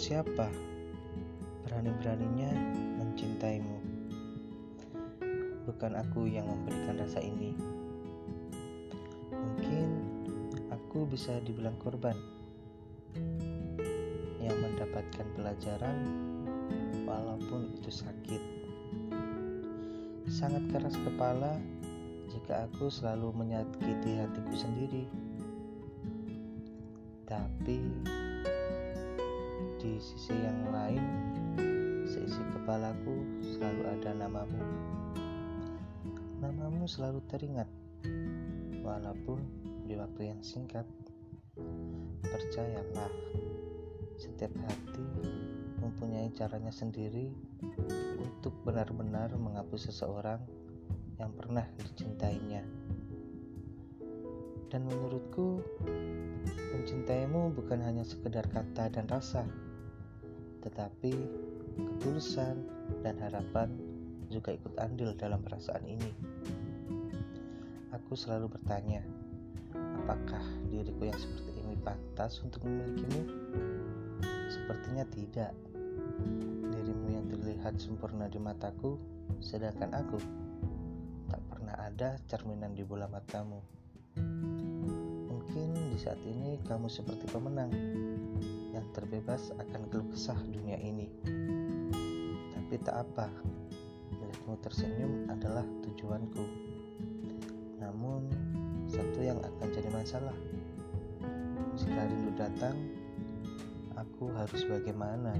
siapa? Berani-beraninya mencintaimu. Bukan aku yang memberikan rasa ini. Mungkin aku bisa dibilang korban yang mendapatkan pelajaran walaupun itu sakit. Sangat keras kepala jika aku selalu menyakiti hatiku sendiri. Tapi di sisi yang lain, seisi kepalaku selalu ada namamu. Namamu selalu teringat, walaupun di waktu yang singkat. Percayalah, setiap hati mempunyai caranya sendiri untuk benar-benar menghapus seseorang yang pernah dicintainya. Dan menurutku, mencintaimu bukan hanya sekedar kata dan rasa, tetapi ketulusan dan harapan juga ikut andil dalam perasaan ini. Aku selalu bertanya, apakah diriku yang seperti ini pantas untuk memilikimu? Sepertinya tidak. Dirimu yang terlihat sempurna di mataku, sedangkan aku tak pernah ada cerminan di bola matamu. Mungkin di saat ini kamu seperti pemenang yang terbebas akan keluh kesah dunia ini. Tapi tak apa, melihatmu tersenyum adalah tujuanku. Namun, satu yang akan jadi masalah. Jika rindu datang, aku harus bagaimana?